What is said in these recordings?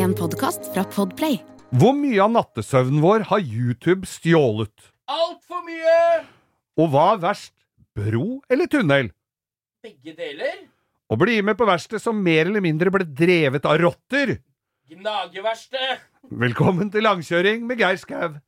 En podkast fra Podplay. Hvor mye av nattesøvnen vår har YouTube stjålet? Altfor mye! Og hva er verst, bro eller tunnel? Begge deler. Å bli med på verksted som mer eller mindre ble drevet av rotter? Gnageverksted. Velkommen til langkjøring med Geir Skau.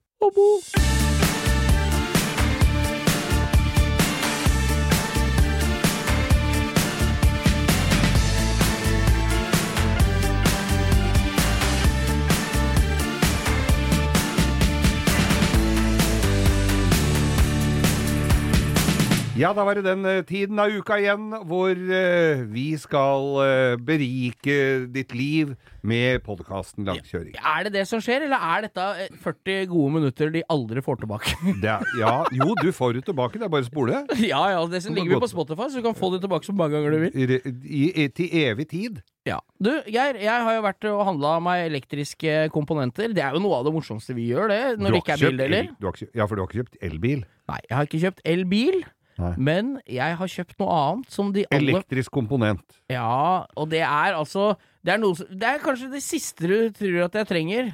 Ja, da var det den eh, tiden av uka igjen hvor eh, vi skal eh, berike ditt liv med podkasten Langkjøring. Er det det som skjer, eller er dette eh, 40 gode minutter de aldri får tilbake? Det er, ja, jo, du får det tilbake, det er bare å spole. ja, ja, det som ligger vi på. Spotify, så du kan få det tilbake så mange ganger du vil. I, i, til evig tid. Ja. Du, Geir, jeg har jo vært og handla meg elektriske komponenter. Det er jo noe av det morsomste vi gjør, det. Når det ikke er kjøpt bildeler. el- du har ikke kjøpt- Ja, for du har ikke kjøpt elbil. Nei, jeg har ikke kjøpt elbil. Nei. Men jeg har kjøpt noe annet som de alle Elektrisk komponent. Ja, og det er altså Det er, noe, som- det er kanskje det siste du tror at jeg trenger.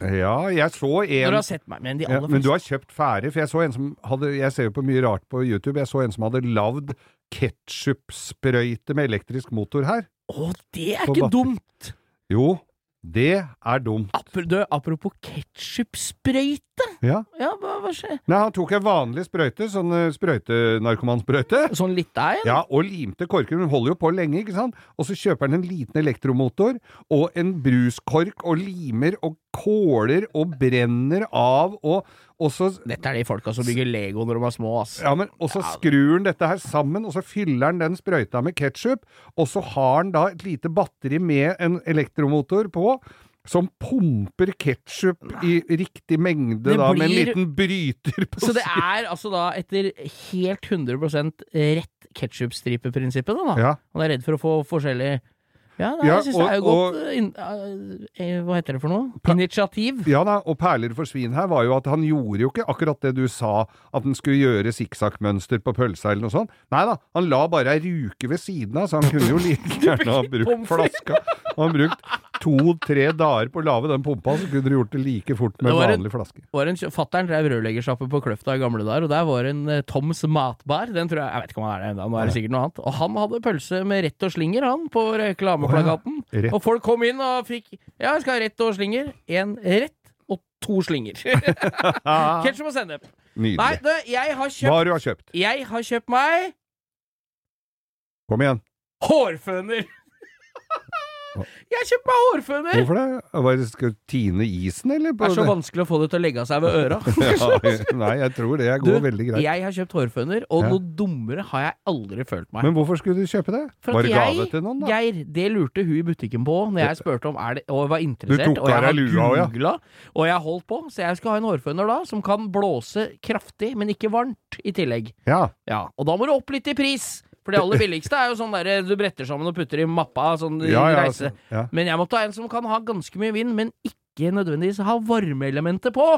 Ja, jeg så Når en du har sett meg. Men de ja, aller Men du har kjøpt ferdig, for jeg så en som hadde Jeg ser jo på mye rart på YouTube. Jeg så en som hadde lagd ketsjupsprøyte med elektrisk motor her. Å, det er På ikke dumt! Jo, det er dumt. Apropos, du, apropos ketsjupsprøyte. Ja. Ja, hva, hva skjer? Nei, han tok en vanlig sprøyte, sånn eh, sprøytenarkomansprøyte. Sånn litt en? Ja, og limte korken. Hun holder jo på lenge, ikke sant? Og så kjøper han en liten elektromotor og en bruskork og limer og kåler og brenner av og, og så Dette er de folka som bygger Lego når de er små, ass. ja, men, og så skrur han dette her sammen, og så fyller han den sprøyta med ketsjup, og så har han da et lite batteri med en elektromotor på, som pumper ketsjup i riktig mengde, blir, da, med en liten bryter på Så det er altså da etter helt 100% rett ketsjupstripeprinsippet, da. da. Ja. Han er redd for å få forskjellig Ja, nei, Ja, jeg syns det er jo og- godt eh, inn, eh, Hva heter det for noe? Initiativ. Ja da, og perler for svin her var jo at han gjorde jo ikke akkurat det du sa, at han skulle gjøre sikksakk-mønster på pølsa eller noe sånt. Nei da, han la bare ei ruke ved siden av, så han kunne jo like gjerne ha brukt flaska. Han brukt to-tre dager på å lage den pumpa, så kunne dere gjort det like fort med en- vanlig flaske. var en Fattern drev rørleggersjappe på Kløfta i gamle dager, og der var en eh, Toms matbar. Den tror jeg Jeg vet ikke om han er det ennå, nå er det sikkert noe annet. Og han hadde pølse med rett og slinger, han, på reklameplakaten. Å ja. Og folk kom inn og fikk Ja, jeg skal ha rett og slinger. En rett og to slinger. Ketsjup og sennep. Nei, Nydelig. du, jeg har kjøpt Hva har du har kjøpt? Jeg har kjøpt meg Kom igjen. hårføner! Jeg har kjøpt meg hårføner! Hvorfor det? Hva, skal du tine isen, eller? Det er så vanskelig å få det til å legge av seg ved øra. ja, nei, jeg tror det går Du, veldig greit. Jeg har kjøpt hårføner, og Ja. noe dummere har jeg aldri følt meg. Men hvorfor skulle du kjøpe det? For Var det jeg, gave til noen, da? Geir, det lurte hun i butikken på når jeg spurte om er det, og var interessert. og jeg har ja. googla, og jeg holdt på. Så jeg skal ha en hårføner da, som kan blåse kraftig, men ikke varmt i tillegg. Ja. Ja, Og da må du opp litt i pris. For det aller billigste er jo sånn der du bretter sammen og putter i mappa. Sånn i Ja, ja, reise. altså, ja. Men jeg måtte ha en som kan ha ganske mye vind, men ikke nødvendigvis ha varmeelementet på.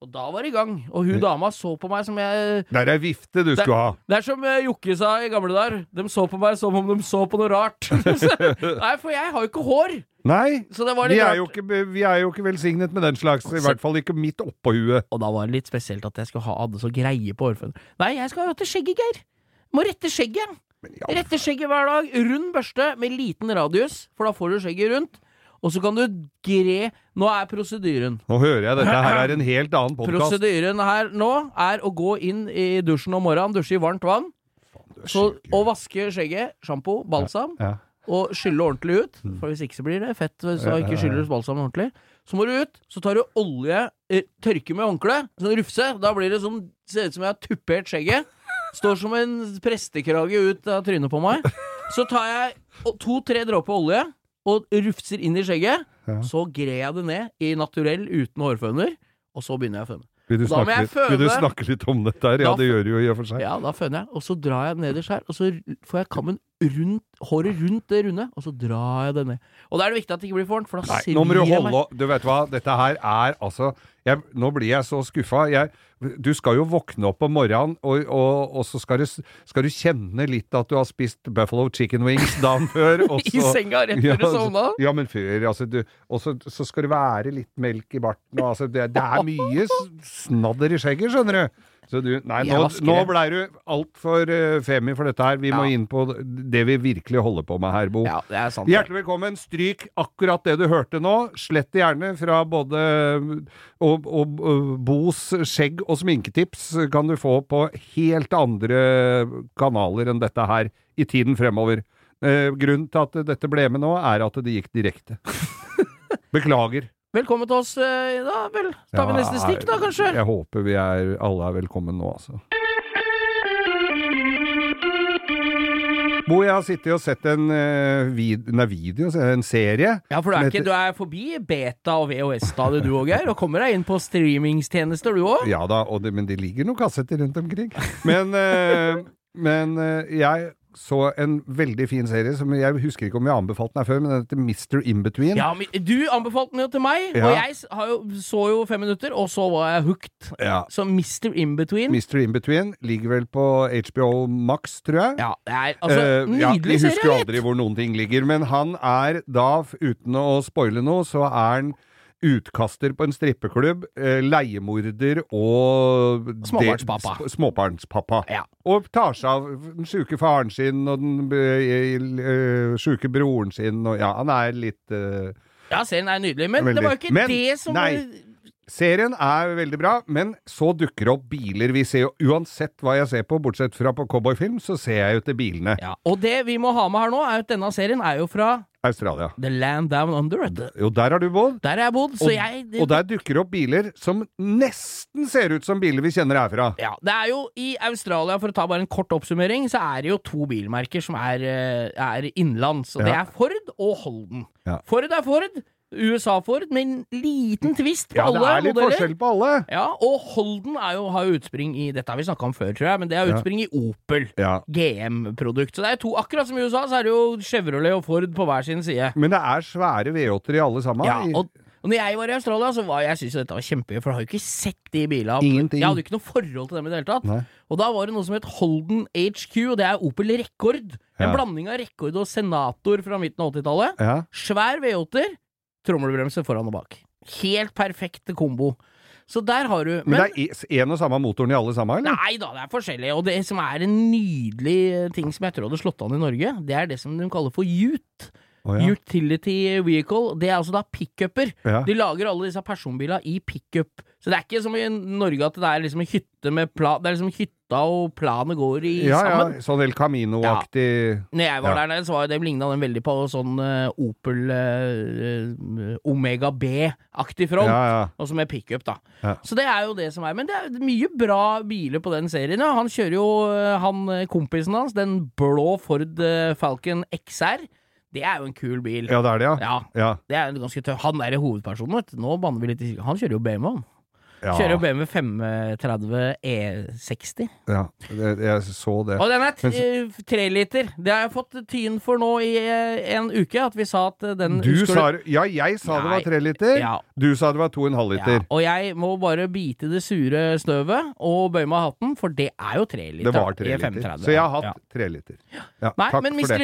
Og da var det i gang. Og hun dama så på meg som jeg Det er vifte du Det- skulle ha. Det er som eh, Jokke sa i gamle dager. De så på meg som om de så på noe rart. Nei, for jeg har jo ikke hår. Nei, Så det var vi er, jo ikke, vi er jo ikke velsignet med den slags. I hvert fall ikke midt oppå huet. Og da var det litt spesielt at jeg skulle ha hadde så greie på hårføner. Nei, jeg skal ha til skjegget, Geir. Må rette skjegget. Rette skjegget hver dag. Rund børste med liten radius, for da får du skjegget rundt. Og så kan du gre Nå er prosedyren. Nå hører jeg dette her er en helt annen podkast. Prosedyren her nå er å gå inn i dusjen om morgenen, dusje i varmt vann, så, og vaske skjegget. Sjampo, balsam. Ja. og skylle ordentlig ut. For hvis ikke så blir det fett hvis du ikke skyller balsam ordentlig. Så må du ut, så tar du olje, eh, tørker med håndkle, sånn rufse. Da blir det sånn, ser ut som jeg har tuppert skjegget. Står som en prestekrage ut av trynet på meg. Så tar jeg to-tre dråper olje og rufser inn i skjegget. Ja. Så grer jeg det ned i naturell uten hårføner, og så begynner jeg å føne. Vil du, snakke litt, vil du snakke litt om dette her? Ja, det gjør du jo i og for seg. Ja, da føner jeg, og så drar jeg nederst her, og så får jeg kammen rundt, håret rundt det runde, og så drar jeg det ned. Og da er det viktig at det ikke blir for varmt, for da svir jeg holde meg. å- Du vet hva, dette her er altså jeg, Nå blir jeg så skuffa. Du skal jo våkne opp om morgenen, og, og, og så skal du, skal du kjenne litt at du har spist Buffalo chicken wings dagen før. Og I senga rett før du sovna? Ja, men før, altså. Du, og så, så skal det være litt melk i barten, og altså Det, det er mye snadder i skjegget, skjønner du. Så du, nei, nå, nå blei du altfor uh, femi for dette her. Vi må inn på det vi virkelig holder på med her, Bo. Ja, det er sant. Hjertelig velkommen. Stryk akkurat det du hørte nå. Slett det gjerne fra både og, og, og Bos skjegg- og sminketips kan du få på helt andre kanaler enn dette her i tiden fremover. Eh, grunnen til at dette ble med nå, er at det gikk direkte. Beklager. Velkommen til oss eh, da, vel. Tar vi Ja, neste stikk da, kanskje? Jeg håper vi er, alle er velkommen nå, altså. Bo, jeg har sittet og sett en uh, vid nei, video, en serie. Ja, for du er, ikke, heter- du er forbi beta- og VHS-stadiet du òg, Geir, og kommer deg inn på streamingstjenester du òg. Ja da, det, men det ligger noen kassetter rundt omkring. Men, uh, men uh, jeg så en veldig fin serie som jeg husker ikke om jeg anbefalte den her før, men den heter Mr. Inbetween. Ja, men du anbefalte den jo til meg, Ja. og jeg har jo, så jo fem minutter, og så var jeg hooked. Ja. Så Mr. Inbetween Mr. Inbetween ligger vel på HBO Max, tror jeg. Ja, det er altså nydelig ja, nydelig vi husker jo aldri hvor noen ting ligger, men han er da, uten å spoile noe, så er han utkaster på en strippeklubb, eh, leiemorder og Småbarnspappa. sp- Småbarnspappa. Ja. Og tar seg av den sjuke faren sin og den uh, sjuke broren sin, og ja, han er litt eh, Ja, serien er nydelig, men Veldig. det var jo ikke Men, det som nei. Serien er veldig bra, men så dukker det opp biler. Vi ser jo uansett hva jeg ser på, bortsett fra på cowboyfilm, så ser jeg jo til bilene. ja, Og det vi må ha med her nå, er at denne serien er jo fra Australia. The Land Down Under. Det- Jo, der har du bodd. Der har jeg bodd, så Og, jeg det, og der dukker det opp biler som nesten ser ut som biler vi kjenner herfra. Ja, det er jo i Australia, for å ta bare en kort oppsummering, så er det jo to bilmerker som er, eh, er innenlands. Og det er Ford og Holden. Ja. Ford er Ford, USA-Ford, med en liten twist på Ja, det er litt modeller. forskjell på alle. Ja, og Holden jo, har jo utspring i Dette har vi snakka om før, tror jeg, men det har Ja. utspring i Opel. Ja. GM-produkt. Så det er to, akkurat som i USA, så er det jo Chevrolet og Ford på hver sin side. Men det er svære V8-er i alle sammen. Ja, og, og når jeg var i Australia, så var jeg synes dette var kjempegøy, for jeg har jo ikke sett de bilene. Ingenting. Jeg hadde jo ikke noe forhold til dem i det hele tatt. Nei. Og da var det noe som het Holden HQ, og det er Opel Rekord. En Ja. blanding av Rekord og Senator fra midten av 80-tallet. ja. Svær V8-er, trommelbremse foran og bak. Helt perfekte kombo. Så der har du Men, det er én og samme motoren i alle sammen, eller? Nei da, det er forskjellig. Og det som er en nydelig ting som jeg tror hadde slått an i Norge, det er det som de kaller for UT. Å, ja. Utility Vehicle. Det er altså da pickuper. Ja. De lager alle disse personbilene i pickup. Så det er ikke som i Norge at det er liksom en hytte med plan Det er liksom hytta og planet går i ja, ja, sammen. sånn El Camino-aktig Når jeg var Ja. der nede, så var det ligna den veldig på sånn uh, Opel uh, Omega B-aktig front. Ja, ja. Også med pickup, da. Ja. Så det er jo det som er. Men det er mye bra biler på den serien. Ja. Han kjører jo, han kompisen hans, den blå Ford Falcon XR. Det er jo en kul bil. ja, det er det, ja. Ja, Ja. det er ganske tøff. Han er hovedpersonen, vet du. Nå banner vi litt i Han kjører jo BMW, han. Ja. Kjører jo BMW 530 E60. ja. Det, jeg så det. Og den er Men tre liter. Det har jeg fått tyn for nå i eh, en uke, at vi sa at eh, den Du sa, du? Ja, jeg sa det var tre liter. Ja. Du sa det var to og en halv Ja, liter. og jeg må bare bite det sure støvet og bøye meg av hatten, for det er jo tre liter. Det var tre liter. Så jeg har hatt Ja. tre liter. Ja, Nei, men Mr.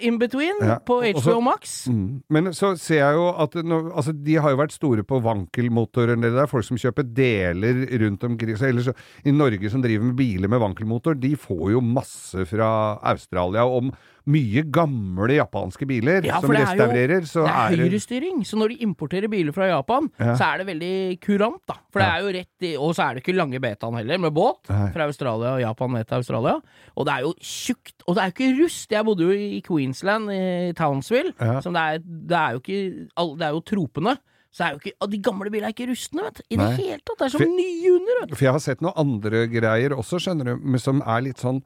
Inbetween, på HBO Max Mm. Men så ser jeg jo at nå, altså, de har jo vært store på vankelmotorer. Det er folk som kjøper deler rundt omkring. Så ellers, I Norge som driver med biler med vankelmotor, de får jo masse fra Australia om mye gamle japanske biler Ja, som restaurerer. er jo-. Det er er høyrestyring, så når de importerer biler fra Japan, Ja. så er det veldig kurant, da. For det er jo rett i Og så er det ikke lange betaen heller, med båt Nei. fra Australia og Japan ned til Australia. Og det er jo tjukt. Og det er jo ikke rust. Jeg bodde jo i Queensland, i Townsville, Ja. som det er Det er jo ikke Det er jo tropene. Så er jo ikke De gamle bilene er ikke rustne, vet du. I Nei. det hele tatt. Det er som For- nye under, vet du. For jeg har sett noen andre greier også, skjønner du, men som er litt sånn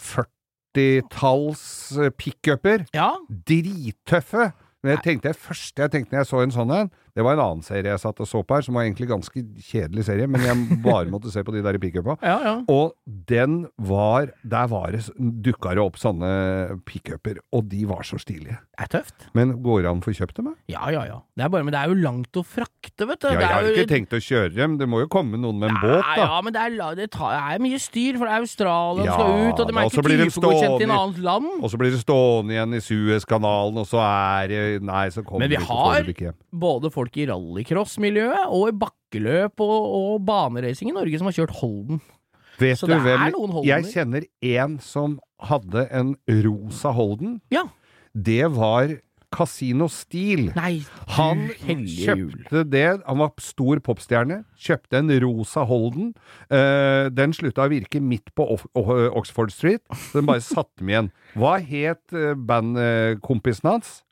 40-talls pickuper. Ja. Drittøffe. Men jeg tenkte det første jeg tenkte når jeg så en sånn en, Det var en annen serie jeg satt og så på her, som var egentlig ganske kjedelig serie, men jeg bare måtte se på de der pickupa. Ja, ja. Og den var Der var det dukka det opp sånne pickuper, og de var så stilige. Det er tøft. Men går det an å få kjøpt dem? Ja, ja, ja. Det er bare, men det er jo langt å frakte, vet du. Ja, jeg har jo- ikke tenkt å kjøre dem, det må jo komme noen med en båt, da. ja, men det er, det tar, det er mye styr, for det er Australia Ja, skal ut, og de er ikke typegodkjent i en annet land. Og så blir det stående igjen i Suezkanalen, og så er det Nei, så kommer Men vi det ikke, får vi ikke hjem. Både folk i rallycross-miljøet og i bakkeløp og, og baneracing i Norge som har kjørt Holden. Vet Så du hvem. Jeg kjenner en som hadde en rosa Holden. Ja. Det var Casino Steel. Nei, Han kjøpte det, han var stor popstjerne, kjøpte en rosa Holden. Uh, den slutta å virke midt på Oxford Street, så den bare satte med igjen. Hva het eh, bandkompisen hans?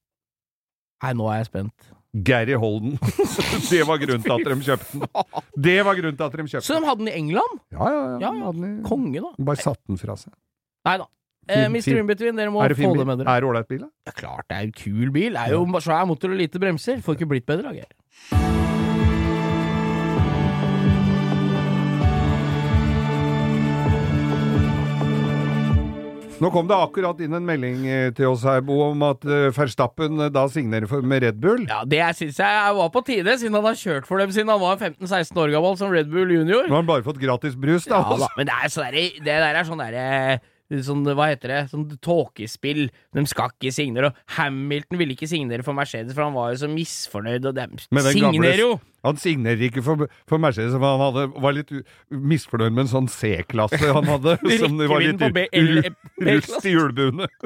Nei, nå er jeg spent. Gary Holden. det var grunnen til at de kjøpte den. Det var grunnen til at de kjøpte den. Så de hadde den i England? Ja, ja, ja. Ja, ja. Hadde den i- Konge, da. Bare satte den fra seg. Nei da. Eh, Mr. Inbetween, dere må det få det med dere. Er det ålreit bil, da? Ja, klart det er en kul bil. Det er jo svær motor og lite bremser. Får ikke blitt bedre, da, Geir. Nå kom det akkurat inn en melding eh, til oss her, Bo, om at eh, Verstappen eh, da signerer for, med Red Bull. Ja, det syns jeg var på tide, siden han har kjørt for dem siden han var 15-16 år gammel som Red Bull junior. Nå har han bare fått gratis brus, da. Ja da, men det er så der, Det der er sånn derre Sånn, hva heter det? Sånn tåkespill. De skal ikke signere. Og Hamilton ville ikke signere for Mercedes, for han var jo så misfornøyd, og de signerer jo! Han signerer ikke for, for Mercedes, for han hadde, var litt misfornøyd med en sånn C-klasse han hadde. som det var litt rust i hjulbuene.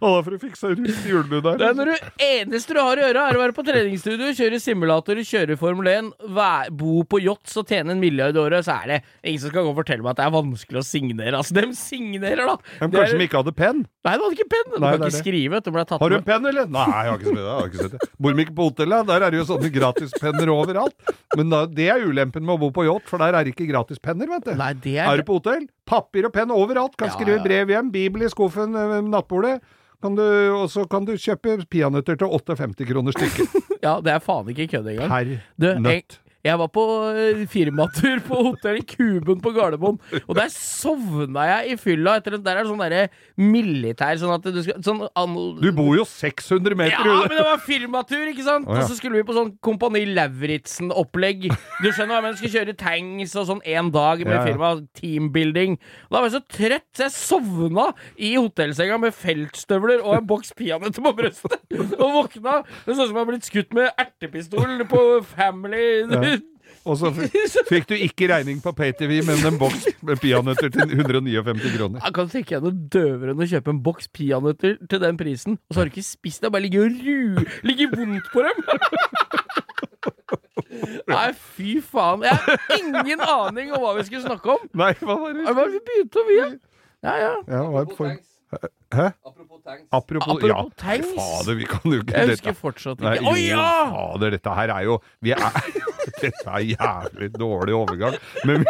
Å, for å fikse rust i hjulbuene Det er når du eneste du har å gjøre, er å være på treningsstudio, kjøre simulator, kjøre Formel 1, vær, bo på yachts og tjene en milliard i året, så er det ingen som skal gå og fortelle meg at det er vanskelig å signere. Altså, de signerer, da! Men kanskje de ikke hadde penn? Nei, de hadde ikke penn! De kan ikke det. skrive. De Har du en penn, eller? Nei, jeg har ikke. Jeg har ikke sett det. Bor de ikke på hotellet? Der er det jo sånne gratispenner overalt. Men da, det er ulempen med å bo på yacht, for der er det ikke gratispenner, vet du. Nei, det Er er du på hotell? Papir og penn overalt. Kan Ja, skrive brev hjem. Bibel i skuffen ved nattbordet. Og så kan du kjøpe peanøtter til 58 kroner stykket. Ja, det er faen ikke kødd engang. Per nøtt. Jeg var på eh, firmatur på hotell Kuben på Gardermoen, og der sovna jeg i fylla etter Der er det sånn derre militær sånn at du skal sånn, Du bor jo 600 meter Ja, men det var firmatur, ikke sant? Oh, ja. Og så skulle vi på sånn Kompani Lauritzen-opplegg. Du skjønner hva jeg mener? Skulle kjøre tanks og sånn én dag med Ja, ja. firma. Teambuilding. Og da var jeg så trøtt, så jeg sovna i hotellsenga med feltstøvler og en boks peanøtter på brøstet. Og våkna. Det så ut som jeg hadde blitt skutt med ertepistol på Family. Ja. Og så fikk du ikke regning på PayTV, men en boks med peanøtter til 159 kroner. Jeg kan tenke deg noe døvere enn å kjøpe en boks peanøtter til den prisen, og så har du ikke spist det, bare ligger og ru... Ligger vondt på dem! Nei, fy faen. Jeg har ingen aning om hva vi skulle snakke om. Nei, hva var det? Hva vi begynte om igjen? Ja, ja. Ja, hva er for... Hæ? Apropos tanks. Apropos, Apropos ja. tanks. Fader, vi kan jo ikke Jeg dette. husker fortsatt ikke Å oh, ja! Fader, dette her er jo vi er, Dette er jævlig dårlig overgang. Men vi,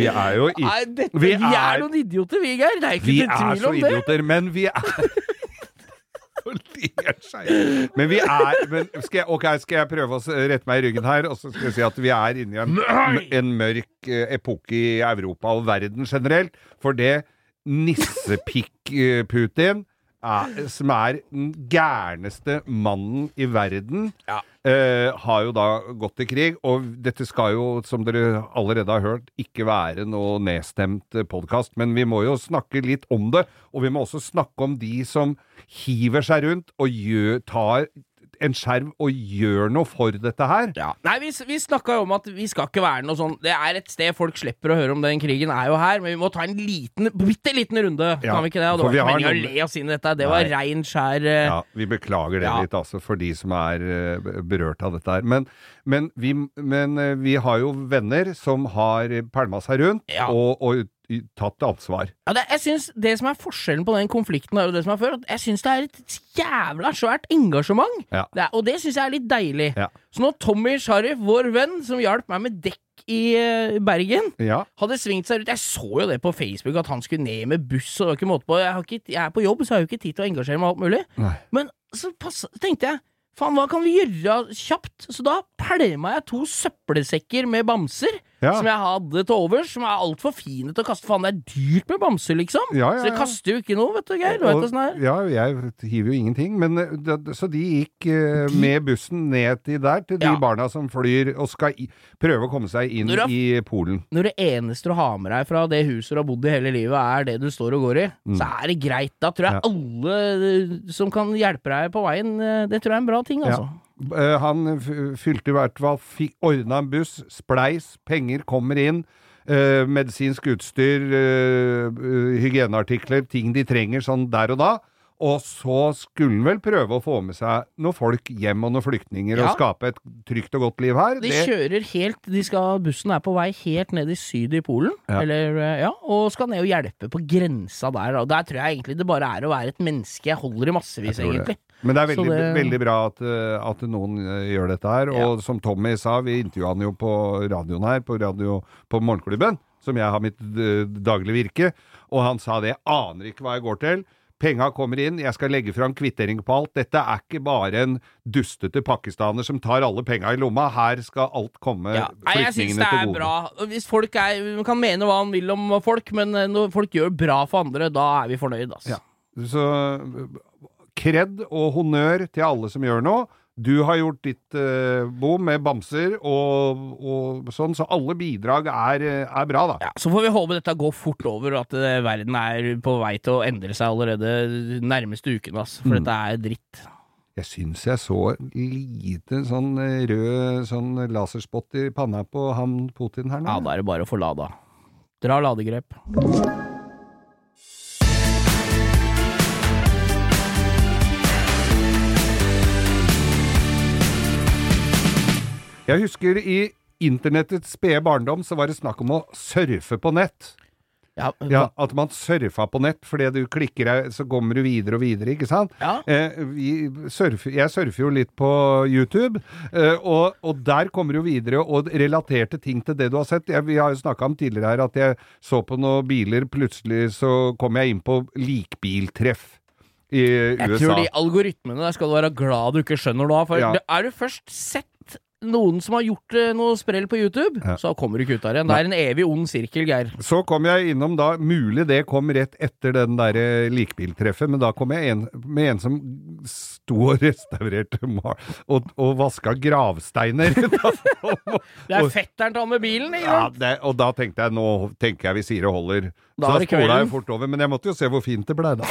vi er jo i Nei, dette, Vi vi, er, er- noen idioter, vi, Geir. Det er ikke Vi til er tvil så om det. idioter, men vi er. Men vi er men skal jeg, okay, skal jeg prøve å rette meg i ryggen her, og så skal jeg si at vi er inne i en, en mørk eh, epoke i Europa og verden generelt. For det Nissepikk-Putin er, som er den gærneste mannen i verden, Ja. eh, har jo da gått til krig. Og dette skal jo, som dere allerede har hørt, ikke være noe nedstemt podkast, men vi må jo snakke litt om det. Og vi må også snakke om de som hiver seg rundt og gjør, tar en skjerv og gjør noe for dette her. Ja. Nei, vi, vi snakka jo om at vi skal ikke være noe sånn Det er et sted folk slipper å høre om den krigen, er jo her, men vi må ta en liten, bitte liten runde. Ja, Kan vi ikke det? Og det var ikke har meningen å le oss inn i dette. Det var rein, skjær uh... Ja, vi beklager det Ja. litt, altså, for de som er uh, berørt av dette her. Men, men, vi, men uh, vi har jo venner som har pælma seg rundt og, og tatt ansvar. Ja, det, jeg synes Det som er forskjellen på den konflikten og det som er før, at jeg syns det er et jævla svært engasjement. Ja. Det er, og det syns jeg er litt deilig. Ja. Så når Tommy Sharif, vår venn, som hjalp meg med dekk i eh, Bergen, Ja. hadde svingt seg ut Jeg så jo det på Facebook, at han skulle ned med buss, og det var ikke måte på. Jeg, har ikke, jeg er på jobb, så jeg har jo ikke tid til å engasjere meg alt mulig. Nei. Men så pass, tenkte jeg Faen, hva kan vi gjøre kjapt? Så da pælma jeg to søppelsekker med bamser. Ja. Som jeg hadde til overs, som er altfor fine til å kaste. Faen, det er dyrt med bamser, liksom. Ja, ja, Så jeg kaster jo ikke noe, vet du, Geir. Du vet åssen det er. Ja, jeg hiver jo ingenting. Men, eh, det- så de gikk eh, med bussen ned til der, til de barna som flyr og skal i, prøve å komme seg inn har, i Polen. Når det eneste du har med deg fra det huset du har bodd i hele livet, er det du står og går i, så er det greit. Da tror jeg Mm. Alle eh, som kan hjelpe deg på veien, eh, det tror jeg er en bra ting, altså. Eh, han fylte i hvert fall Ordna en buss, spleis, penger kommer inn. eh, medisinsk utstyr, eh, hygieneartikler, ting de trenger sånn der og da. Og så skulle vel prøve å få med seg noen folk hjem og noen flyktninger Ja. og skape et trygt og godt liv her. De kjører helt de skal, Bussen er på vei helt ned i syd i Polen, Ja. eller, eh, ja, og skal ned og hjelpe på grensa der. Og der tror jeg egentlig det bare er å være et menneske. Jeg holder i massevis, det. egentlig. Men det er veldig, det- veldig bra at, eh, at noen eh, gjør dette her. Og som Tommy sa, vi intervjua han jo på radioen her, på, radio, på Morgenklubben, som jeg har mitt daglige virke, og han sa det. Aner ikke hva jeg går til. Penga kommer inn, jeg skal legge fram kvittering på alt. Dette er ikke bare en dustete pakistaner som tar alle penga i lomma. Her skal alt komme Ja. Nei, jeg syns det er bra. Hvis folk er, Man kan mene hva man vil om folk, men eh, når folk gjør bra for andre, da er vi fornøyd, altså. Ja. Så kred og honnør til alle som gjør noe. Du har gjort ditt uh, bom med bamser og, og sånn, så alle bidrag er, eh, er bra, da. Ja, Så får vi håpe dette går fort over, og at uh, verden er på vei til å endre seg allerede nærmeste uken. ass. For Mm. dette er dritt. Jeg syns jeg så lite sånn rød sånn laserspott i panna på han Putin her nå. Ja, da er det bare å få lada. Dra ladegrep. Jeg husker i internettets spede barndom så var det snakk om å surfe på nett. Ja, Ja, At man surfa på nett fordi du klikker deg, så kommer du videre og videre, ikke sant? Ja. Eh, vi surfer, jeg surfer jo litt på YouTube, eh, og, og der kommer du videre og relaterte ting til det du har sett. Jeg, vi har jo snakka om tidligere her at jeg så på noen biler, plutselig så kom jeg inn på likbiltreff i USA. Jeg tror de algoritmene der skal du være glad du ikke skjønner nå. For Ja. det- er du først sett noen som har gjort eh, noe sprell på YouTube, Ja. så kommer du ikke ut av det igjen. Det er en evig ond sirkel, Geir. Så kom jeg innom da, mulig det kom rett etter den derre likbiltreffet, men da kom jeg en, med en som sto og restaurerte og, og vaska gravsteiner. Det er fetteren til han med bilen, ikke ja, det, og da tenkte jeg, nå tenker jeg vi sier det holder. Da så da spola jeg fort over, men jeg måtte jo se hvor fint det ble da.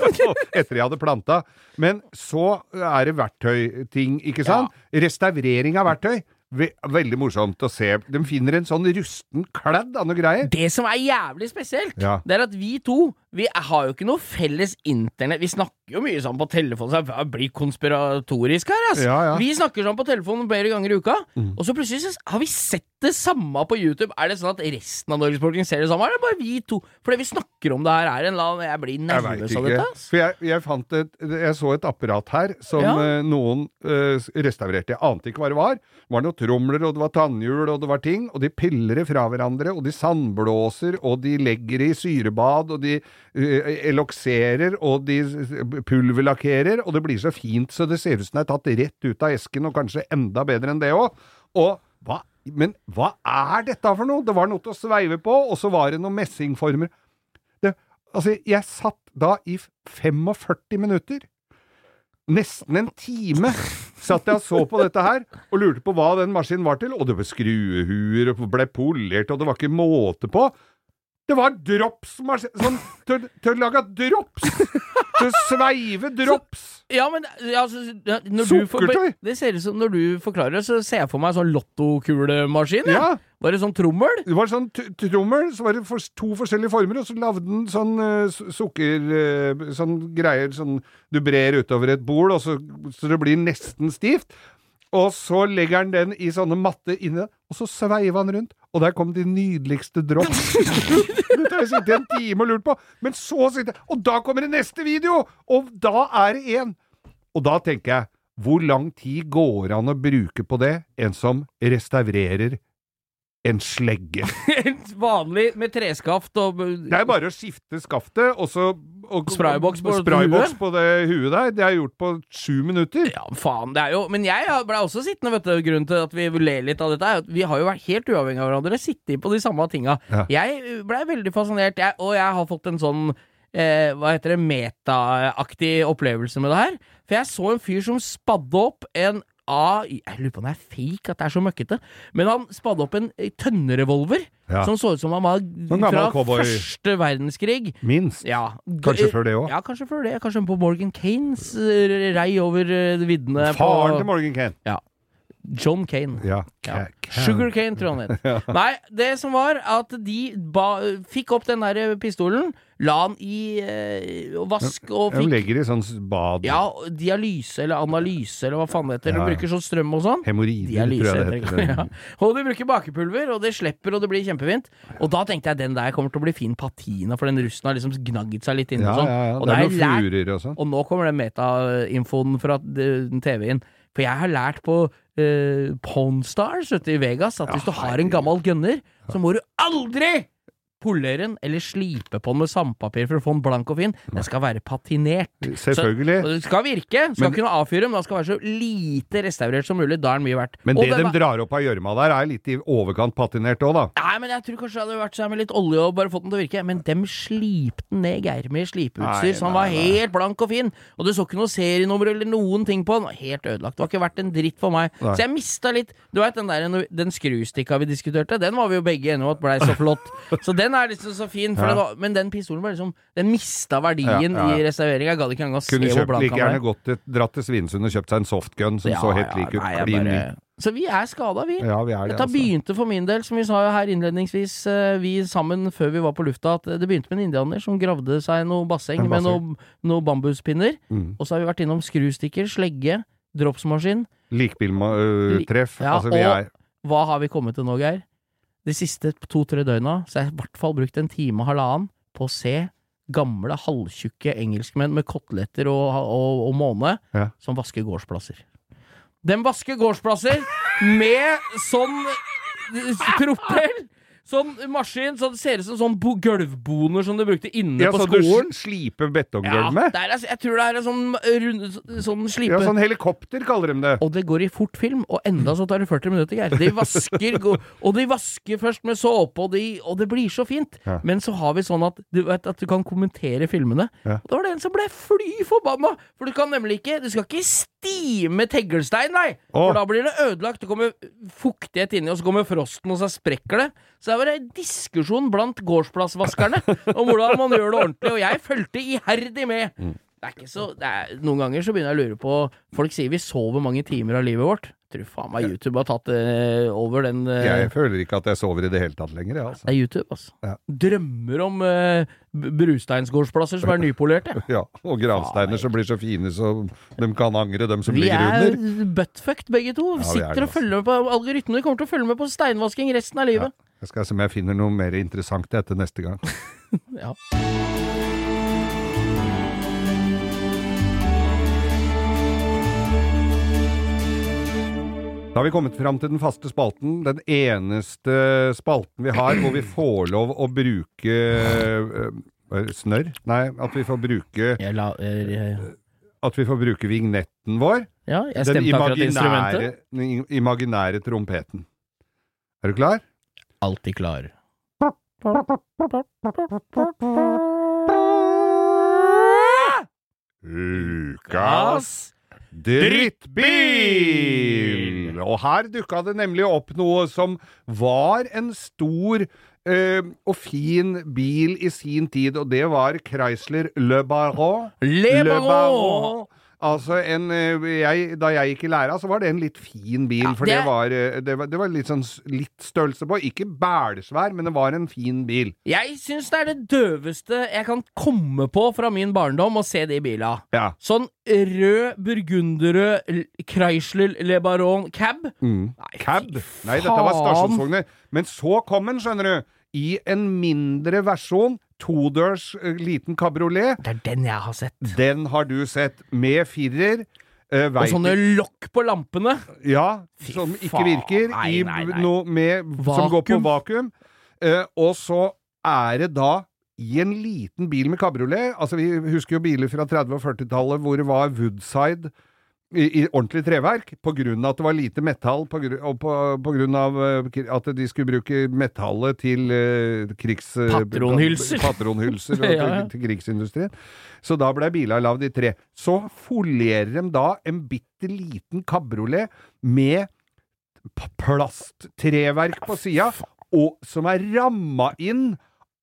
etter jeg hadde planta. Men så er det verktøyting, ikke sant? Restaurering av verktøy. party Ve veldig morsomt å se. De finner en sånn rusten kladd av noe greier. Det som er jævlig spesielt, Ja. det er at vi to Vi har jo ikke noe felles internett. Vi snakker jo mye sammen på telefon, så jeg blir konspiratorisk her, ass. Ja, ja. Vi snakker sammen på telefonen flere ganger i uka, og så plutselig har vi sett det samme på YouTube. Er det sånn at resten av Norges befolkning ser det samme, eller er bare vi to? For det vi snakker om det her, er en eller Jeg blir nervøs av dette, ass. For jeg, jeg fant et Jeg så et apparat her som Ja. eh, noen eh, restaurerte. Jeg ante ikke hva det var. Det var tromler, og det var tannhjul, og det var ting. Og de piller det fra hverandre, og de sandblåser, og de legger det i syrebad, og de uh, elokserer, og de pulverlakkerer, og det blir så fint så det ser ut som det er tatt rett ut av esken, og kanskje enda bedre enn det òg. Og hva Men hva er dette for noe? Det var noe til å sveive på, og så var det noen messingformer. Altså, jeg satt da i 45 minutter. Nesten en time satt jeg og så på dette her, og lurte på hva den maskinen var til. Og det var skruehuer, og ble polert, og det var ikke måte på. Det var dropsmaskin Sånn til, til å lage drops! Til å sveive drops! Ja, men ja, når du for, Det ser ut som Når du forklarer det, så ser jeg for meg sånn lottokulemaskin. Ja. det sånn trommel. Det var sånn trommel, så var det for, to forskjellige former, og så lagde den sånn uh, sukker... Uh, sånn greier sånn du brer utover et bord, og så, så det blir nesten stivt. Og så legger han den i sånne matte inne, og så sveiver han rundt. Og der kom de nydeligste drops. Dette har jeg sittet i en time og lurt på. Men så sitter jeg Og da kommer det neste video! Og da er det én! Og da tenker jeg, hvor lang tid går an å bruke på det, en som restaurerer En slegge. En vanlig med treskaft og Det er bare å skifte skaftet, og så og, Sprayboks på sprayboks på det huet der. Det er gjort på sju minutter. Ja, faen, det er jo Men jeg ble også sittende, vet du. Grunnen til at vi ler litt av dette, er at vi har jo vært helt uavhengig av hverandre, sittet på de samme tinga. Ja. Jeg blei veldig fascinert, jeg, og jeg har fått en sånn eh, hva heter det, metaaktig opplevelse med det her. For jeg så en fyr som spadde opp en A Jeg lurer på om det er fake, at det er så møkkete. Men han spadde opp en eh, tønnerevolver Ja. som så ut som han var fra cowboy. første verdenskrig. Minst. Ja. Kanskje før det òg. Ja, kanskje før det. Kanskje på Morgan Kanes eh, rei over eh, viddene Faren på til Morgan Kane. John Kane. Ja. Ja. Sugar Kane, tror jeg han het. Nei, det som var at de ba, fikk opp den der pistolen, la den i eh, vask og De fikk legger i sånn bad. ja, dialyse eller analyse eller hva faen det heter. Ja, De bruker sånn strøm og sånn. Hemoroider, tror jeg det heter Ja. Og de bruker bakepulver, og det slipper, og det blir kjempefint. Og da tenkte jeg den der kommer til å bli fin patina, for den russen har liksom gnagget seg litt inn Ja, og sånn. ja, ja. Og Det er noen jeg furer og sånn. og nå kommer den metainfoen fra TV-en. For jeg har lært på uh, Pawnstars ute i Vegas at hvis du har en gammel gunner, så må du aldri polere den eller slipe på den med sandpapir for å få den blank og fin. Den skal være patinert. Selvfølgelig. Så, det skal virke, skal Men- kunne avfyre, men den skal være så lite restaurert som mulig. Da er den mye verdt. Men Og det de drar opp av gjørma der, er litt i overkant patinert òg, da. Nei, men jeg tror kanskje det hadde vært seg med litt olje og bare fått den til å virke. Men dem slipte den ned, Geir, med slipeutstyr, så han var nei, helt blank og fin. Og du så ikke noe serienummer eller noen ting på den. Helt ødelagt. Det var ikke verdt en dritt for meg. Nei. Så jeg mista litt Du vet den der den skrustikka vi diskuterte, den var vi jo begge enige om at blei så flott. Så den er liksom så fin, Ja. den var, men den pistolen var liksom Den mista verdien Ja, i restaureringa. Gadd ikke engang å se hvor var. Kunne like han gjerne gått til, dratt til Svinesund og kjøpt seg en softgun som så helt lik ut. Klin ny. Så vi er skada, vi. Ja, vi er det, Dette altså. begynte for min del, som vi sa jo her innledningsvis, eh, vi sammen før vi var på lufta, at det begynte med en indianer som gravde seg noe basseng En med noen noe bambuspinner. Mm. Og så har vi vært innom skrustikker, slegge, dropsmaskin. Likbiltreff. Ja, altså, vi er Hva har vi kommet til nå, Geir? De siste to-tre døgna så har jeg i hvert fall brukt en time og halvannen på å se gamle, halvtjukke engelskmenn med koteletter og, og, og måne Ja. som vasker gårdsplasser. De vasker gårdsplasser med sånn eh, propell! Sånn maskin, så det ser ut som sånn gulvboner som du brukte inne ja, på så du sliper betonggulv med? Ja, er, jeg tror det er en sånn rund, sånn slipe Ja, sånn helikopter kaller de det. og det går i fort film, og enda så tar det 40 minutter, Geir. De vasker, og de vasker først med såpe, og, de, og det blir så fint. Ja. Men så har vi sånn at du vet at du kan kommentere filmene. Ja. Og da var det en som ble fly forbanna! For du kan nemlig ikke Du skal ikke stime teglstein, nei! Åh. For da blir det ødelagt. Det kommer fuktighet inni, og så kommer frosten, og så sprekker det. Så det var en diskusjon blant gårdsplassvaskerne om hvordan man gjør det ordentlig, og jeg fulgte iherdig med. Mm. Det er ikke så det er, Noen ganger så begynner jeg å lure på Folk sier vi sover mange timer av livet vårt. Tror faen meg YouTube har tatt uh, over den uh, Jeg føler ikke at jeg sover i det hele tatt lenger, jeg, altså. Det er YouTube, altså. Ja. Drømmer om uh, brusteinsgårdsplasser som er nypolerte. Ja, og gravsteiner som blir så fine så de kan angre, dem som Vi ligger er under. buttfucked begge to. Ja, vi er Sitter og følger med på algoritmene. Kommer til å følge med på steinvasking resten av livet. Jeg skal se om jeg finner noe mer interessant etter neste gang. Ja. Da har vi kommet fram til den faste spalten, den eneste spalten vi har hvor vi får lov å bruke øh, snørr? Nei, at vi får bruke la, eh, At vi får bruke vignetten vår. ja, jeg stemte akkurat instrumentet. den imaginære trompeten. Er du klar? Alltid klar. Ukas drittbil! Og her dukka det nemlig opp noe som var en stor Uh, og fin bil i sin tid, og det var Chrysler Le Baron. Le Baron! Altså en eh, jeg, Da jeg gikk i læra, så var det en litt fin bil, Ja, for det- det, var, eh, det var Det var litt sånn litt størrelse på. Ikke bælsvær, men det var en fin bil. Jeg syns det er det døveste jeg kan komme på fra min barndom å se de bila. Ja. Sånn rød, burgunderrød Chrysler Le Baron cab. Mm. Nei, Cab. Nei, dette var stasjonsvogner. Men så kom den, skjønner du, i en mindre versjon. Todørs eh, liten kabriolet. Det er den jeg har sett. Den har du sett med firer. Uh, Og sånne lokk på lampene. Ja, Fy som ikke faen. virker, Nei, i nei, nei. noe med, som går på Vakuum. Eh, og så er det da i en liten bil med kabriolet Altså, vi husker jo biler fra 30- og 40-tallet hvor det var Woodside i, i ordentlig treverk, på grunn av at det var lite metall, på grunn, og av eh, at de skulle bruke metallet til uh, krigs... eh, Patronhylser. Patronhylser Ja, ja. til, til krigsindustrien. Så da ble biler lagd i tre. Så folierer de da en bitte liten kabriolet med plasttreverk på sida, og som er ramma inn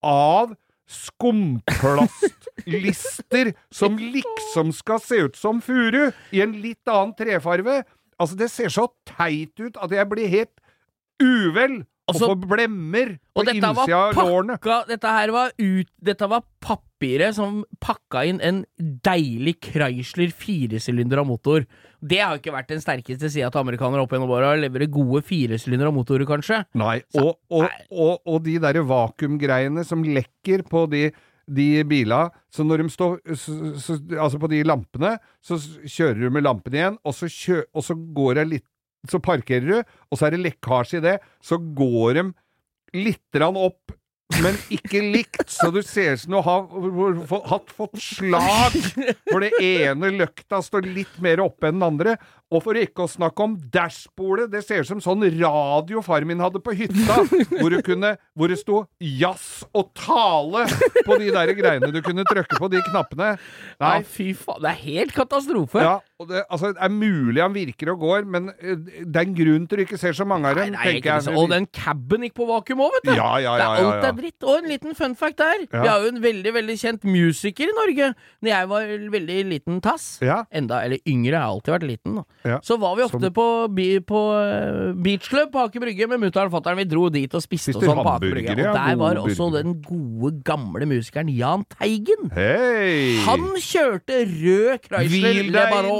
av skumplastlister som liksom skal se ut som furu, i en litt annen trefarve. Altså, det ser så teit ut at jeg blir helt uvel og Altså- får blemmer på Og innsida av lårene. Dette her var ut Dette var papiret som pakka inn en deilig Chrysler firesylindra motor. Det har jo ikke vært den sterkeste sida til amerikanere opp gjennom åra. Leverer gode firesylindra motorer, kanskje. Nei, og, og, og, og de derre vakuumgreiene som lekker på de de bila, så når de står så, så, Altså på de lampene, så kjører du med lampene igjen, og så, kjø, og så går det litt Så parkerer du, og så er det lekkasje i det, så går de litt opp, men ikke likt, så du ser ut som du har hatt fått slag, for det ene løkta står litt mer oppe enn den andre. Og for ikke å snakke om dashbordet, det ser ut som sånn radio far min hadde på hytta, hvor, du kunne, hvor det sto jazz og tale på de der greiene du kunne trykke på, de knappene. Ja, fy faen. Det er helt katastrofe. ja, og det, altså, det er mulig han virker og går, men eh, det er en grunn til du ikke ser så mange av Nei, dem, nei, tenker liksom. jeg. Og den caben gikk på vakuum òg, vet du. Ja, ja, ja, ja, alt er dritt. Og en liten fun fact der. Vi har jo en veldig veldig kjent musiker i Norge. Når jeg var veldig liten tass, Ja. enda, eller yngre, jeg har alltid vært liten, da. Ja. så var vi ofte Som- på, på eh, beachclub på Aker Brygge med mutter'n og fatter'n. Vi dro dit og spiste, og sånn på Aker Brygge. Og der var også den gode, gamle musikeren Jahn Teigen. Hei! Han kjørte rød Chrysler Hvil deg nå,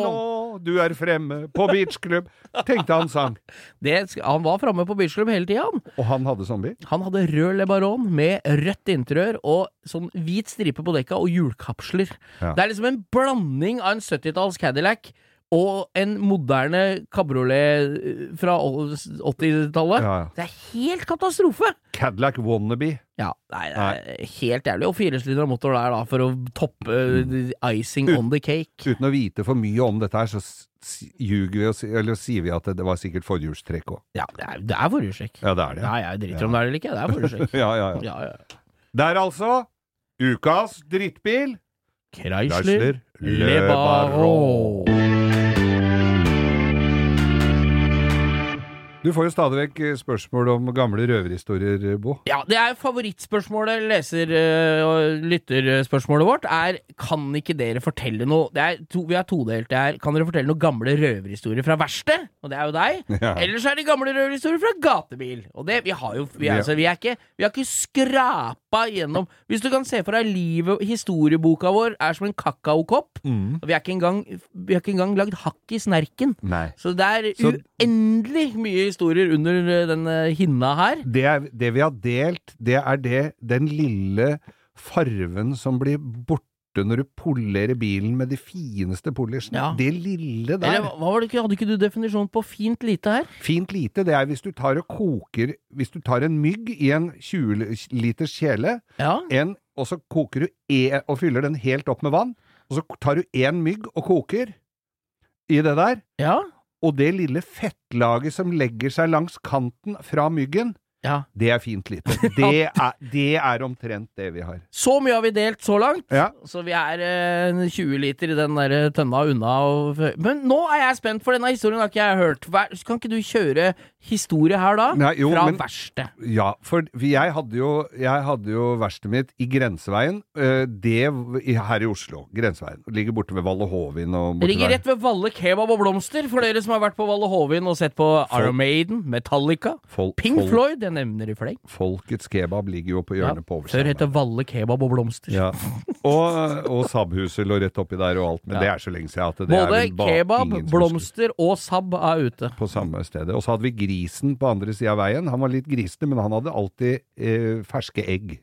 du er fremme på beachklubb, tenkte han sang. Det, han var framme på beachklubb hele tida, han. Og han hadde zombie? Han hadde rød Le Baron med rødt interiør og sånn hvit stripe på dekka og hjulkapsler. Ja. Det er liksom en blanding av en 70-talls Cadillac og en moderne kabriolet eh, fra 80-tallet. Ja, ja. Det er helt katastrofe! Cadillac Wannabe. Ja, nei, det er helt jævlig. Og firesylindra motor der, da, for å toppe Mm. eh, icing Ut- on the cake. Uten å vite for mye om dette her, så ljuger vi og eller sier vi at det, det var sikkert forhjulstrekk òg. Ja, det er, det er forhjulstrekk. Ja, det er det. Nei, jeg driter om det er eller ikke. Det er forhjulstrekk. Ja, ja, ja. Ja, ja. Der altså, ukas drittbil. Chrysler Le Le Baron. Du får jo stadig vekk eh, spørsmål om gamle røverhistorier, Bo. Ja, det er favorittspørsmålet, leser- øh, og lytterspørsmålet vårt, er kan ikke dere fortelle noe Det er to, Vi er todelt. Det her. kan dere fortelle noen gamle røverhistorier fra verksted? Og det er jo deg. Ja. Ellers er det gamle røverhistorier fra gatebil. Og det, vi har jo vi, altså, vi, er ikke, vi har ikke skrapa gjennom Hvis du kan se for deg livet Historieboka vår er som en kakaokopp. Mm. Vi har ikke engang, vi har ikke engang lagd hakk i snerken. Nei. Så det er Så- uendelig mye historier under denne den øh, hinna her. Det, er, det vi har delt, det er det, den lille farven som blir borte når du polerer bilen med de fineste polishene. Ja. Det lille der. Eller hva var det hadde ikke du definisjon på fint lite her? Fint lite, det er hvis du tar og koker Hvis du tar en mygg i en 20 liters kjele, Ja. en, og så koker du e, og fyller den helt opp med vann, og så tar du én mygg og koker i det der, Ja. og det lille fettlaget som legger seg langs kanten fra myggen, ja. det er fint lite. Det er, det er omtrent det vi har. Så mye har vi delt så langt. Ja. Så vi er eh, 20 liter i den der tønna unna. Og, men nå er jeg spent, for denne historien har ikke jeg hørt. Hver, kan ikke du kjøre historie her da? Nei, jo, Fra men- verksted. Ja, for jeg hadde jo, jeg hadde jo verkstedet mitt i Grenseveien, eh, det her i Oslo. Grenseveien. Ligger borte ved Valle Hovin og ligger rett ved Valle kebab og blomster, for dere som har vært på Valle Hovin og sett på Iron Maiden, Metallica, Fol Pink Fol Floyd, jeg nevner i fleng. Folkets kebab ligger jo på Ja, hjørnet på før het det oversiden. Valle kebab og blomster. Ja. Og, og Saab-huset lå rett oppi der og alt, men Ja. det er så lenge siden at det er Både kebab, blomster og Saab er ute. på samme stedet. Og så hadde vi grisen på andre sida av veien. Han var litt grisete, men han hadde alltid eh, ferske egg.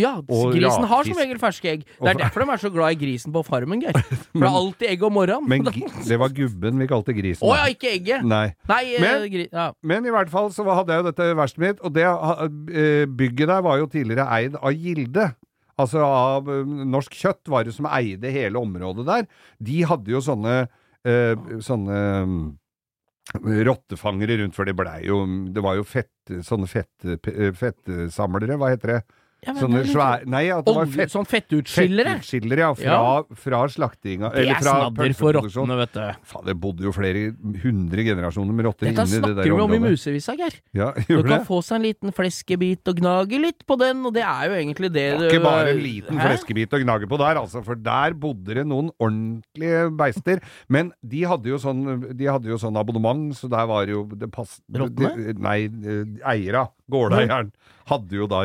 Ja, Og grisen har som regel ferske egg. Det er derfor de er så glad i grisen på farmen, Geir. For det er alltid egg om morgenen. Men det var gubben vi kalte grisen. Å oh, ja, ikke egget! Nei. Nei, eh, Men- gri ja. Men i hvert fall så hadde jeg jo dette verkstedet mitt, og det eh, bygget der var jo tidligere eid av Gilde. Altså av eh, Norsk Kjøtt var det som eide hele området der. De hadde jo sånne eh, sånne mm, rottefangere rundt, for det blei jo Det var jo fett, sånne fett, fettsamlere, hva heter det? Ja, men Sånne svære Nei, at det var Olje, fett, sånn fettutskillere. fettutskillere, ja. Fra, Ja. fra slaktinga Det Eller er fra snadder for pølseproduksjon. rottene, vet du. Faen, det bodde jo flere hundre generasjoner med rotter Dette inni det snakker der vi om i området. musevisa, Geir. Ja, Du gjorde kan det? få seg en liten fleskebit og gnage litt på den, og det er jo egentlig det du Ikke bare en liten Hæ? fleskebit å gnage på der, altså, for der bodde det noen ordentlige beister. Men de hadde jo sånn, de hadde jo sånn abonnement, så der var jo det pass... Rottene? de- Nei, eh, eiera, gårdeieren, hadde jo da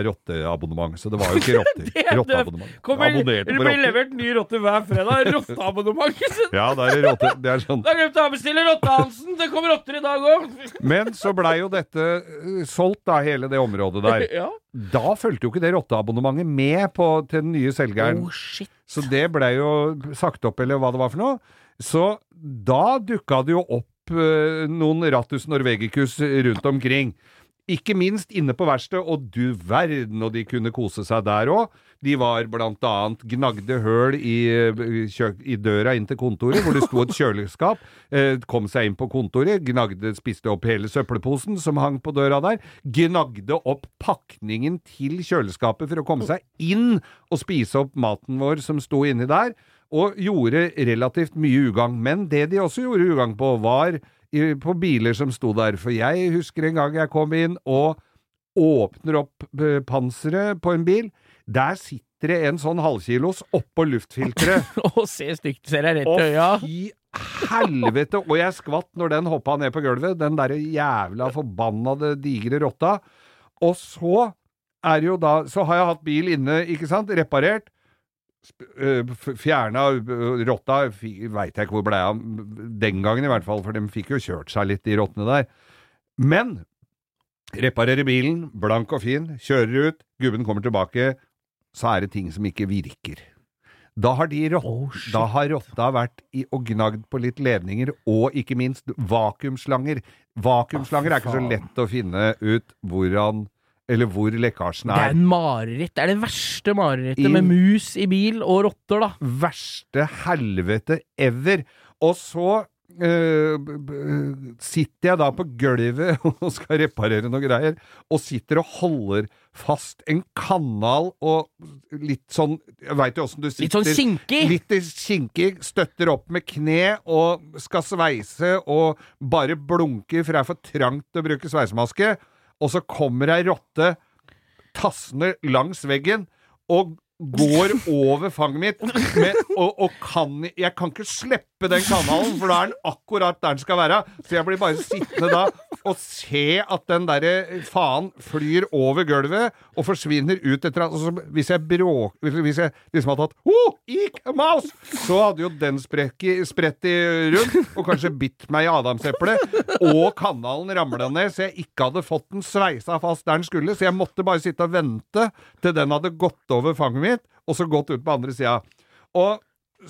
rotteabonnement, så det var jo ikke rotter. Er Rotteabonnement. Kommer, det blir levert ny rotte hver fredag. Rotteabonnement. Ja, det er rotte. Det er sånn. Da glemte jeg å bestille Rotte-Hansen! Det kommer rotter i dag òg! Men så blei jo dette eh, solgt, da, hele det området der. Ja. Da fulgte jo ikke det rotteabonnementet med på, til den nye selgeren. Oh, shit. Så det blei jo sagt opp, eller hva det var for noe. Så da dukka det jo opp eh, noen Rattus norvegicus rundt omkring. Ikke minst inne på verkstedet, og du verden, og de kunne kose seg der òg. De var blant annet gnagde høl i, eh, i døra inn til kontoret, hvor det sto et kjøleskap. Eh, kom seg inn på kontoret, gnagde, spiste opp hele søppelposen som hang på døra der. Gnagde opp pakningen til kjøleskapet for å komme seg inn og spise opp maten vår som sto inni der. Og gjorde relativt mye ugagn. Men det de også gjorde ugagn på, var på biler som sto der. For jeg husker en gang jeg kom inn og åpner opp eh, panseret på en bil. Der sitter det en sånn halvkilos oppå luftfilteret. Å, se stygt, ser jeg rett Å, i øya. fy helvete! Og jeg skvatt når den hoppa ned på gulvet, den derre jævla forbannede digre rotta. Og så er jo da Så har jeg hatt bil inne, ikke sant, reparert. F- Fjerna øh, rotta, veit jeg ikke hvor blei av den gangen i hvert fall, for de fikk jo kjørt seg litt, de rottene der. Men reparerer bilen, blank og fin, kjører ut, gubben kommer tilbake, så er det ting som ikke virker. Da har rott, Oh, da har rotta vært i, og gnagd på litt ledninger, og ikke minst vakuumslanger. Vakuumslanger er ikke så lett å finne ut hvordan eller hvor lekkasjen er. Det er en mareritt. Det er det verste marerittet med mus i bil og rotter, da. Verste helvete ever. Og så øh, sitter jeg da på gulvet og skal reparere noen greier, og sitter og holder fast en kanal og litt sånn Jeg veit jo åssen du sitter Litt sånn kinkig. Litt kinkig, støtter opp med kne og skal sveise og bare blunker, for det er for trangt å bruke sveisemaske. Og så kommer ei rotte tassende langs veggen og går over fanget mitt, med, og, og kan Jeg kan ikke slippe den kanalen, for da er den akkurat der den skal være. Så jeg blir bare sittende da og se at den derre faen flyr over gulvet og forsvinner ut etter og Hvis jeg bråk... Hvis jeg liksom hadde tatt oh, a mouse, så hadde jo den spredt i rundt og kanskje bitt meg i adamseplet, og kanalen ramla ned, så jeg ikke hadde fått den sveisa fast der den skulle. Så jeg måtte bare sitte og vente til den hadde gått over fanget mitt, og så gått ut på andre sida. Og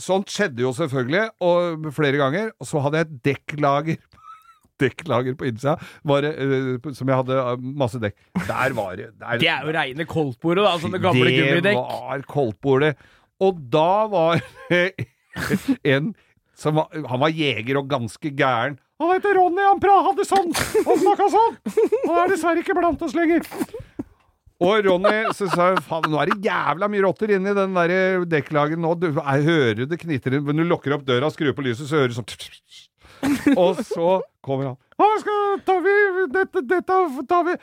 sånt skjedde jo selvfølgelig, og flere ganger. Og så hadde jeg et dekklager dekklager på innsida, var det, øh, som jeg hadde uh, masse dekk. Der var det der, Det er jo reine koldtbordet, da. Sånne gamle det gummidekk. var koldtbordet. Og da var en som var, Han var jeger og ganske gæren. Han heter Ronny, han pra hadde sånn! Han snakka sånn! Han er dessverre ikke blant oss lenger. Og Ronny så sa faen, nå er det jævla mye rotter inni den der dekklagen nå. Du, jeg hører det knitrer. Når du lukker opp døra og skrur på lyset, så hører du sånn Og så kommer han. «Å, skal, tar vi, dette, dette tar vi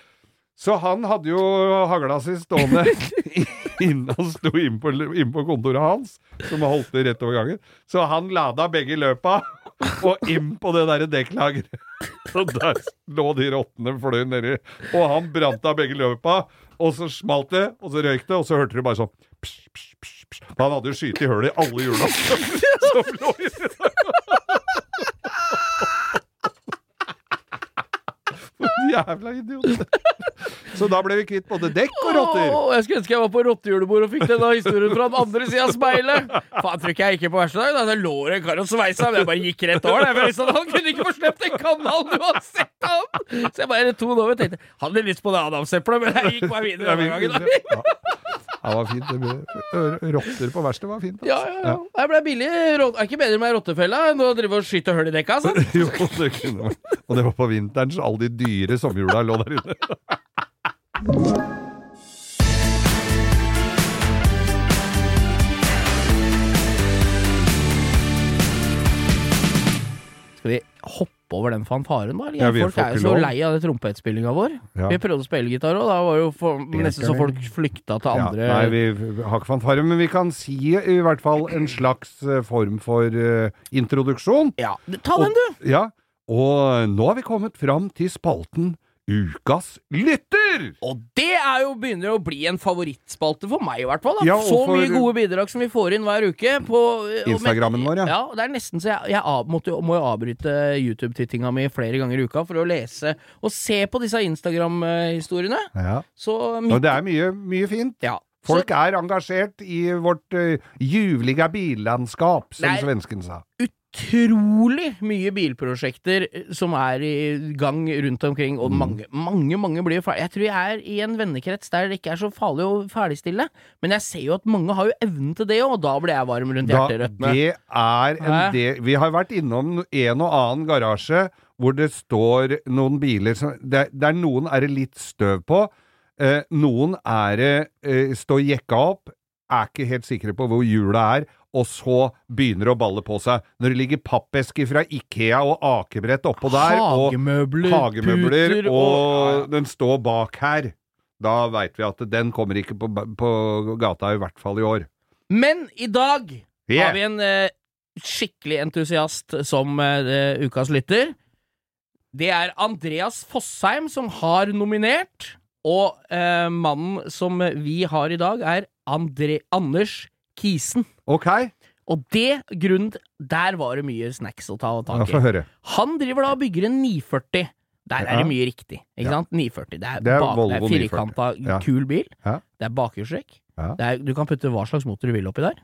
Så han hadde jo hagla si stående inne han sto inne på, inn på kontoret hans, som holdt det rett over gangen. Så han lada begge løpa og inn på det derre dekklageret. Og der lå de rottene fløy nedi. Og han brant av begge løpa, og så smalt det, og så røyk det, og så hørte du bare sånn psh, psh, psh. Han hadde jo skutt i hullet i alle hjula som lå inni der. For en jævla idiot. Så da ble vi kvitt både dekk og rotter. Åh, jeg skulle ønske jeg var på rottejulebord og fikk denne historien fra den andre sida av speilet. Faen, tror ikke jeg gikk på verste dag. Da. Det lå det en kar og sveisa, men jeg bare gikk rett over. visste at Han kunne ikke få sluppet den kanalen uansett, han! Så jeg bare to over og tenkte hadde lyst på det adamseplet, men jeg gikk bare videre denne gangen. da. Ja. Det var fint. det Rotter på verkstedet var fint. altså. Ja, ja, ja. Jeg ble billig. Det Er ikke bedre med rottefella enn å drive og skyte hull i dekka, altså. Jo, det kunne vært. Og det var på vinteren, så alle de dyre sommerhjula lå der inne. Skal vi hoppe over den fanfaren, da? Ja, folk er jo så lei av trompetspillinga vår. Ja. Vi prøvde å spille gitar òg, da var jo for, nesten så folk flykta til Ja, andre nei, vi har ikke fanfare, men vi kan si i hvert fall en slags eh, form for uh, introduksjon. Ja, ta den, du! Ja, og nå har vi kommet fram til spalten Ukas lytter! Og det er jo begynner å bli en favorittspalte for meg, i hvert fall. Ja, så for- mye gode bidrag som vi får inn hver uke. På Instagrammen vår, ja. Ja, det er nesten så jeg, jeg av, måtte, må jo avbryte YouTube-tittinga mi flere ganger i uka for å lese og se på disse Instagram-historiene. Ja, Så og det er mye, mye fint. ja. Folk er engasjert i vårt uh, ljuvliga billandskap, som svensken sa. Så utrolig mye bilprosjekter eh, som er i gang rundt omkring, Mm. og mange, mange mange blir jo ferdig. Jeg tror jeg er i en vennekrets der det ikke er så farlig å ferdigstille, men jeg ser jo at mange har jo evnen til det og da blir jeg varm rundt hjerterøttene. det er en del Vi har vært innom en og annen garasje hvor det står noen biler som Der, der noen er det litt støv på. Eh, noen er det eh, står jekka opp, er ikke helt sikre på hvor hjulet er, og så begynner det å balle på seg. Når det ligger pappesker fra Ikea og akebrett oppå der, og Hagemøbler, hagemøbler, puter og den står bak her, da veit vi at den kommer ikke på, på gata, i hvert fall i år. Men i dag Yeah. har vi en eh, skikkelig entusiast som eh, ukas lytter. Det er Andreas Fossheim som har nominert, og eh, mannen som vi har i dag, er Andre, Anders Kisen. Ok, Og det grunnen Der var det mye snacks å ta tak i. Han driver da og bygger en 940. Der er det mye riktig. Ikke Ja. sant? 940. Det er, Det er bak- det er 940. firkanta, Ja. kul bil. Det er bakhjulstrekk. Du kan putte hva slags motor du vil oppi der.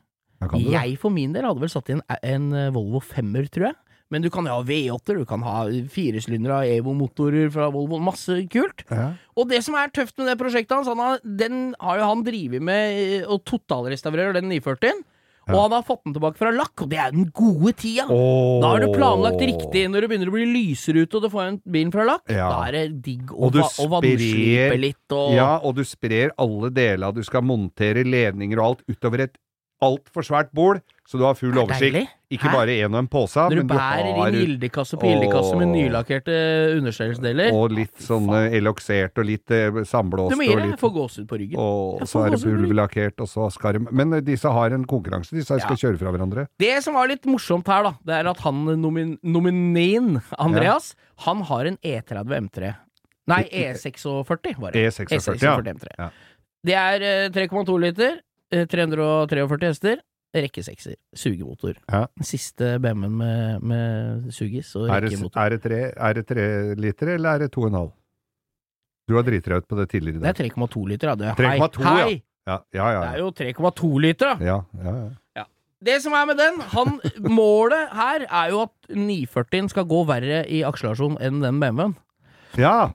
Jeg for min del hadde vel satt inn en eh, Volvo 5-er, tror jeg. Men du kan ha V8-er, du kan ha firesylindere Evo-motorer fra Volvo. Masse kult. Ja. Og det som er tøft med det prosjektet hans, han har, den har jo han drevet med eh, og totalrestaurerer den 940-en. Og han har fått den tilbake fra lakk, og det er den gode tida. Oh. Da har du planlagt riktig. Når det begynner å bli lysere ute, og du får en bilen fra lakk, Ja. da er det digg å, Og du vannslipe litt og Ja, og du sprer alle deler. Du skal montere ledninger og alt utover et altfor svært bord, så du har full er oversikt. Ikke Hæ? bare én og en pose, Når du men du bærer har inn gildekasse på gildekasse med nylakkerte understellsdeler og litt sånn eh, eloksert og litt eh, samblåst Du må gi deg. litt Få gåsehud på ryggen. og så er det pulverlakkert, og så skarm. Men eh, disse har en konkurranse, disse her skal kjøre fra hverandre. Det som var litt morsomt her, da, det er at han nomin nomineen, Andreas, han har en E30 M3. Nei, E46 var det. E46, ja. M3. Ja. Det er eh, 3,2 liter, eh, 343 hester, rekkesekser, sugemotor. Ja. Siste BMW-en med, med sugis og rekkemotor. er, det tre, er det tre liter, eller er det to og en halv? Du har driti deg ut på det tidligere i Det er 3,2 liter. Det. 3,2, hei, ja. hei! Ja, ja, ja. Det er jo 3,2 liter, da. ja, ja, ja. Det som er med den, han, målet her er jo at 940-en skal gå verre i akselerasjon enn den BMW-en. ja.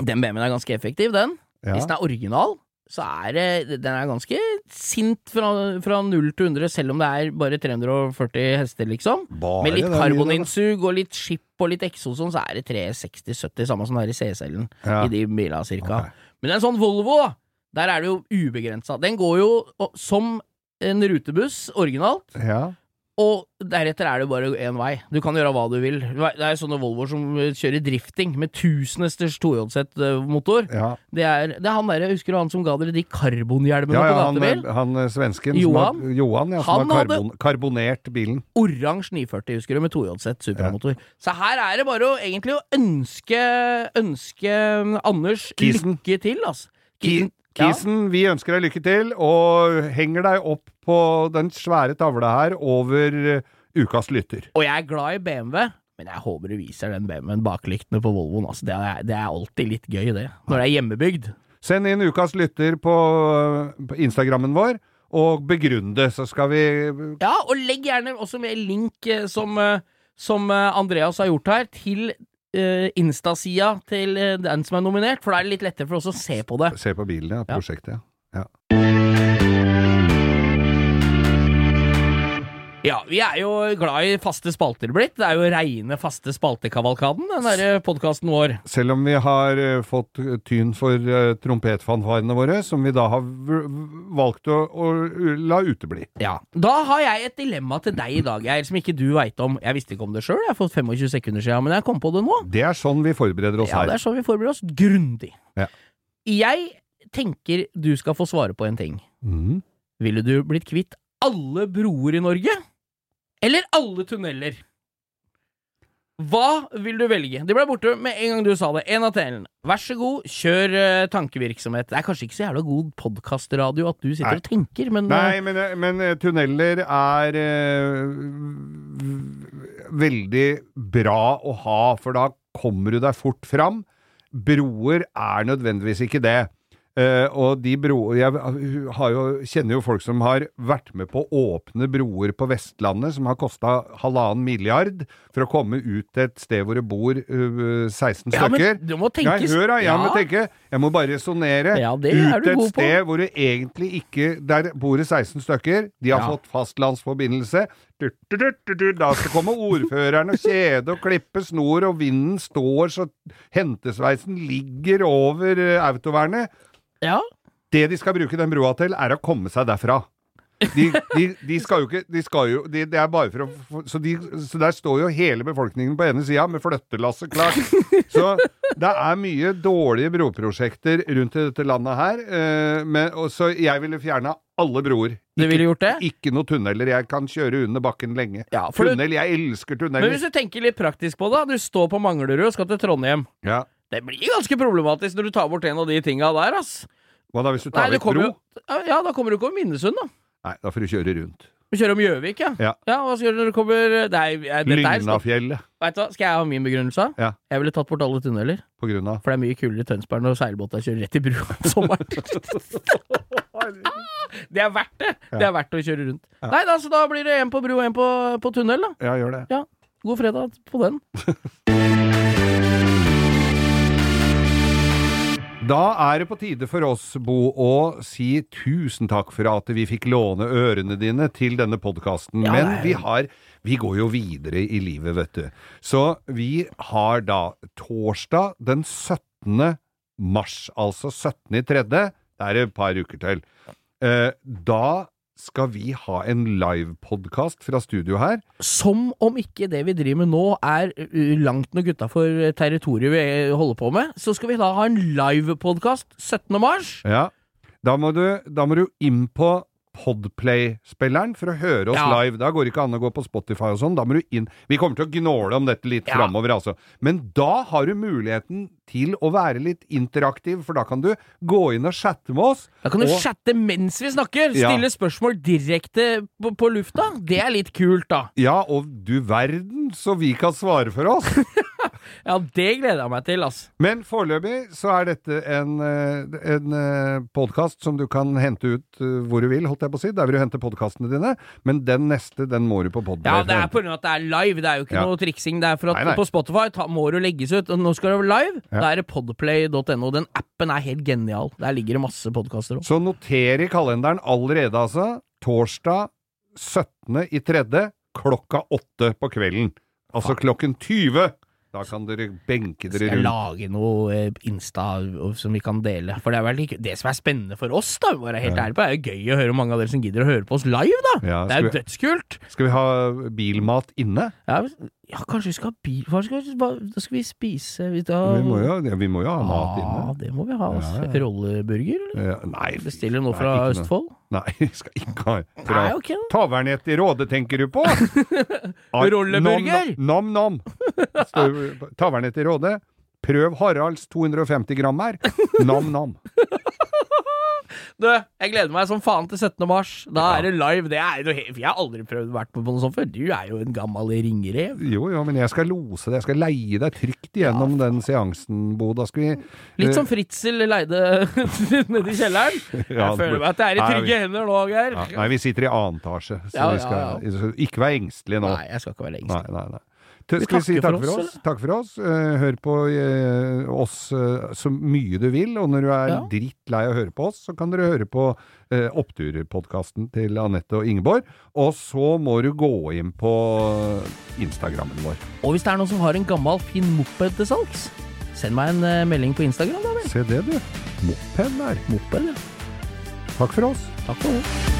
Den BMW-en er ganske effektiv, den. ja. Hvis den er original, så er Den er ganske sint fra, fra 0 til 100, selv om det er bare 340 hester, liksom. Bare Med litt karboninnsug og litt skip og litt eksos, sånn, så er det 360-70, samme som det er i C-cellen Ja. i de bilene, cirka. Okay. Men en sånn Volvo, da, der er det jo ubegrensa. Den går jo som en rutebuss, originalt, Ja. Og deretter er det bare én vei. Du kan gjøre hva du vil. Det er sånne Volvoer som eh, kjører drifting med tusenesters tohjulsett-motor. ja. Det er, det er han der, husker du han som ga dere de karbonhjelmene Ja, på ja, han, gatebil? han han svensken Johan? har, Johan ja, som Han har karbon, karbonert bilen. Oransje 940, husker du, med tohjulsett supermotor. Så her er det bare å egentlig å ønske Ønske um, Anders Kisen. lykke til, altså. Ki- Ja. Kisen, vi ønsker deg lykke til, og henger deg opp på den svære tavla her over eh, ukas lytter. Og jeg er glad i BMW, Men jeg håper du viser den BMW-en baklyktene på Volvoen. Altså, det, er, det er alltid litt gøy, det. Når det er hjemmebygd. Send inn ukas lytter på, på Instagrammen vår, og begrunn det, så skal vi Ja, og legg gjerne også med link eh, som, eh, som Andreas har gjort her, til Insta-sida til eh, den som er nominert, for da er det litt lettere for oss å se på det. se på bilen. Ja. Prosjektet, ja. ja. Ja, vi er jo glad i faste spalter blitt. Det er jo reine faste spaltekavalkaden, den derre podkasten vår. Selv om vi har eh, fått tyn for uh, trompetfanfarene våre, som vi da har valgt å, å la utebli. Ja. Da har jeg et dilemma til deg i dag, Geir, som ikke du veit om. Jeg visste ikke om det sjøl, jeg har fått 25 sekunder siden, men jeg kom på det nå. Det er sånn vi forbereder oss Ja, det er sånn vi forbereder oss grundig. Ja. Jeg tenker du skal få svare på en ting. Mm. Ville du blitt kvitt alle broer i Norge? Eller alle tunneler? Hva vil du velge? De ble borte med en gang du sa det. En av delene. Vær så god, kjør uh, tankevirksomhet. Det er kanskje ikke så jævla god podkastradio at du sitter Nei. og tenker, men Nei, eh, men, men eh, tunneler er uh, veldig bra å ha, for da kommer du deg fort fram. Broer er nødvendigvis ikke det. Eh, og de broer Jeg har jo, kjenner jo folk som har vært med på å åpne broer på Vestlandet som har kosta halvannen milliard for å komme ut til et sted hvor det bor uh, 16 ja, stykker. men du må tenke hør da, jeg må tenke Jeg må bare resonnere Ja, ut til et på. sted hvor det egentlig ikke Der bor det 16 stykker. De har Ja. fått fastlandsforbindelse. Du, du, du, du, du. Da skal komme ordføreren og kjede og klippe snor, og vinden står så hentesveisen ligger over eh, autovernet. Ja. Det de skal bruke den broa til, er å komme seg derfra. De, de, de skal jo ikke de skal jo, de, Det er bare for å så, de, så der står jo hele befolkningen på ene sida med flyttelasset klart. Så det er mye dårlige broprosjekter rundt i dette landet her. eh, men, og så jeg ville fjerna alle broer. Du ville gjort det? Ikke noe tunneler. Jeg kan kjøre under bakken lenge. Ja, for du- Tunnel, jeg elsker Men hvis du tenker litt praktisk på det, du står på Manglerud og skal til Trondheim. Ja. Det blir ganske problematisk når du tar bort en av de tinga der, ass. Hva da hvis du tar Nei, vekk bro? jo Ja, da kommer du ikke over Minnesund, da. Nei, da får du kjøre rundt. Du kjører om Gjøvik, ja. Ja. Hva skal du gjøre når du kommer er, er, er stopp. Lygnafjellet. Vet du hva, skal jeg ha min begrunnelse? Ja. Jeg ville tatt bort alle tunneler. På grunn av For det er mye kulere i Tønsberg når seilbåta kjører rett i brua om sommeren. det er verdt det! Det er verdt å kjøre rundt. Nei da, så da blir det en på bro og en på, på tunnel, da. Ja, gjør det. God fredag på den. Da er det på tide for oss, Bo, å si tusen takk for at vi fikk låne ørene dine til denne podkasten. Ja, Men vi har Vi går jo videre i livet, vet du. Så vi har da torsdag den 17. mars, altså 17. i tredje. Det er et par uker til. Eh, da skal vi ha en livepodkast fra studio her. Som om ikke det vi driver med nå er langt nok utafor territoriet vi holder på med, så skal vi da ha en livepodkast 17. mars. Ja. Da må du, da må du inn på Podplay-spilleren for å høre oss Ja. live. Da går det ikke an å gå på Spotify og sånn. Da må du inn. Vi kommer til å gnåle om dette litt Ja. framover, altså. Men da har du muligheten til å være litt interaktiv, for da kan du gå inn og chatte med oss. Da kan du Og- chatte mens vi snakker! Ja. Stille spørsmål direkte på, på lufta. Det er litt kult, da. Ja, og du verden så vi kan svare for oss. Ja, det gleder jeg meg til, altså. Men foreløpig så er dette en, eh, en podkast som du kan hente ut eh, hvor du vil, holdt jeg på å si. Der vil du hente podkastene dine. Men den neste, den må du på podkast. Ja, det er av at det er live. Det er jo ikke Ja. noe triksing. Det er for at Nei, nei. på Spotify ta, må du legges ut. Og nå skal du live. Ja. Da er det podplay.no. Den appen er helt genial. Der ligger det masse podkaster òg. Så noter i kalenderen allerede, altså. Torsdag 17. i tredje klokka åtte på kvelden. Altså klokken 20. Da kan dere benke dere rundt. Skal lage noe eh, Insta som vi kan dele? For det er vel det som er spennende for oss, da. Være helt Ja. ærlig på. Det er jo gøy å høre mange av dere som gidder å høre på oss live, da. Ja, det er jo dødskult. skal vi ha bilmat inne? Ja, ja, kanskje vi skal ha bil Hva skal da skal vi spise? Vi, da, Vi må jo, ja, vi må jo ha mat inne. Ja, det må vi ha. Altså. Ja, ja. Rolleburger, eller? Ja, nei, Bestiller noe fra nei. Østfold? Nei, skal ikke ha fra ok. da. Tavernett i Råde, tenker du på? Ah, Rolleburger? På Tavernett i Råde. Prøv Haralds 250 gram her. Nam, nam. Du, jeg gleder meg som faen til 17. mars. Da er det live. Det er noe, jeg har aldri prøvd å vært på noe sånt før. Du er jo en gammel ringrev. Jo, jo, men jeg skal lose det. Jeg skal leie deg trygt gjennom den seansen, Bo. Da skal vi Litt eh, som Fritzel leide nedi kjelleren. Ja, Jeg føler meg at jeg er i trygge hender nå, Geir. ja, Nei, vi sitter i annen etasje, så Ja, vi ja, skal ikke være engstelige nå. Nei, jeg skal ikke være engstelig. Nei, nei, nei. Skal vi si takk for oss, oss? Takk for oss. Eh, hør på eh, oss eh, så mye du vil, og når du er Ja. drittlei av å høre på oss, så kan dere høre på Oppturpodkasten til Anette og Ingeborg. Og så må du gå inn på Instagrammen vår. Og hvis det er noen som har en gammel, fin moped til salgs, send meg en melding på Instagram, da vel. Se det, du. Moped der. Moped, ja. Takk for oss. Takk for det.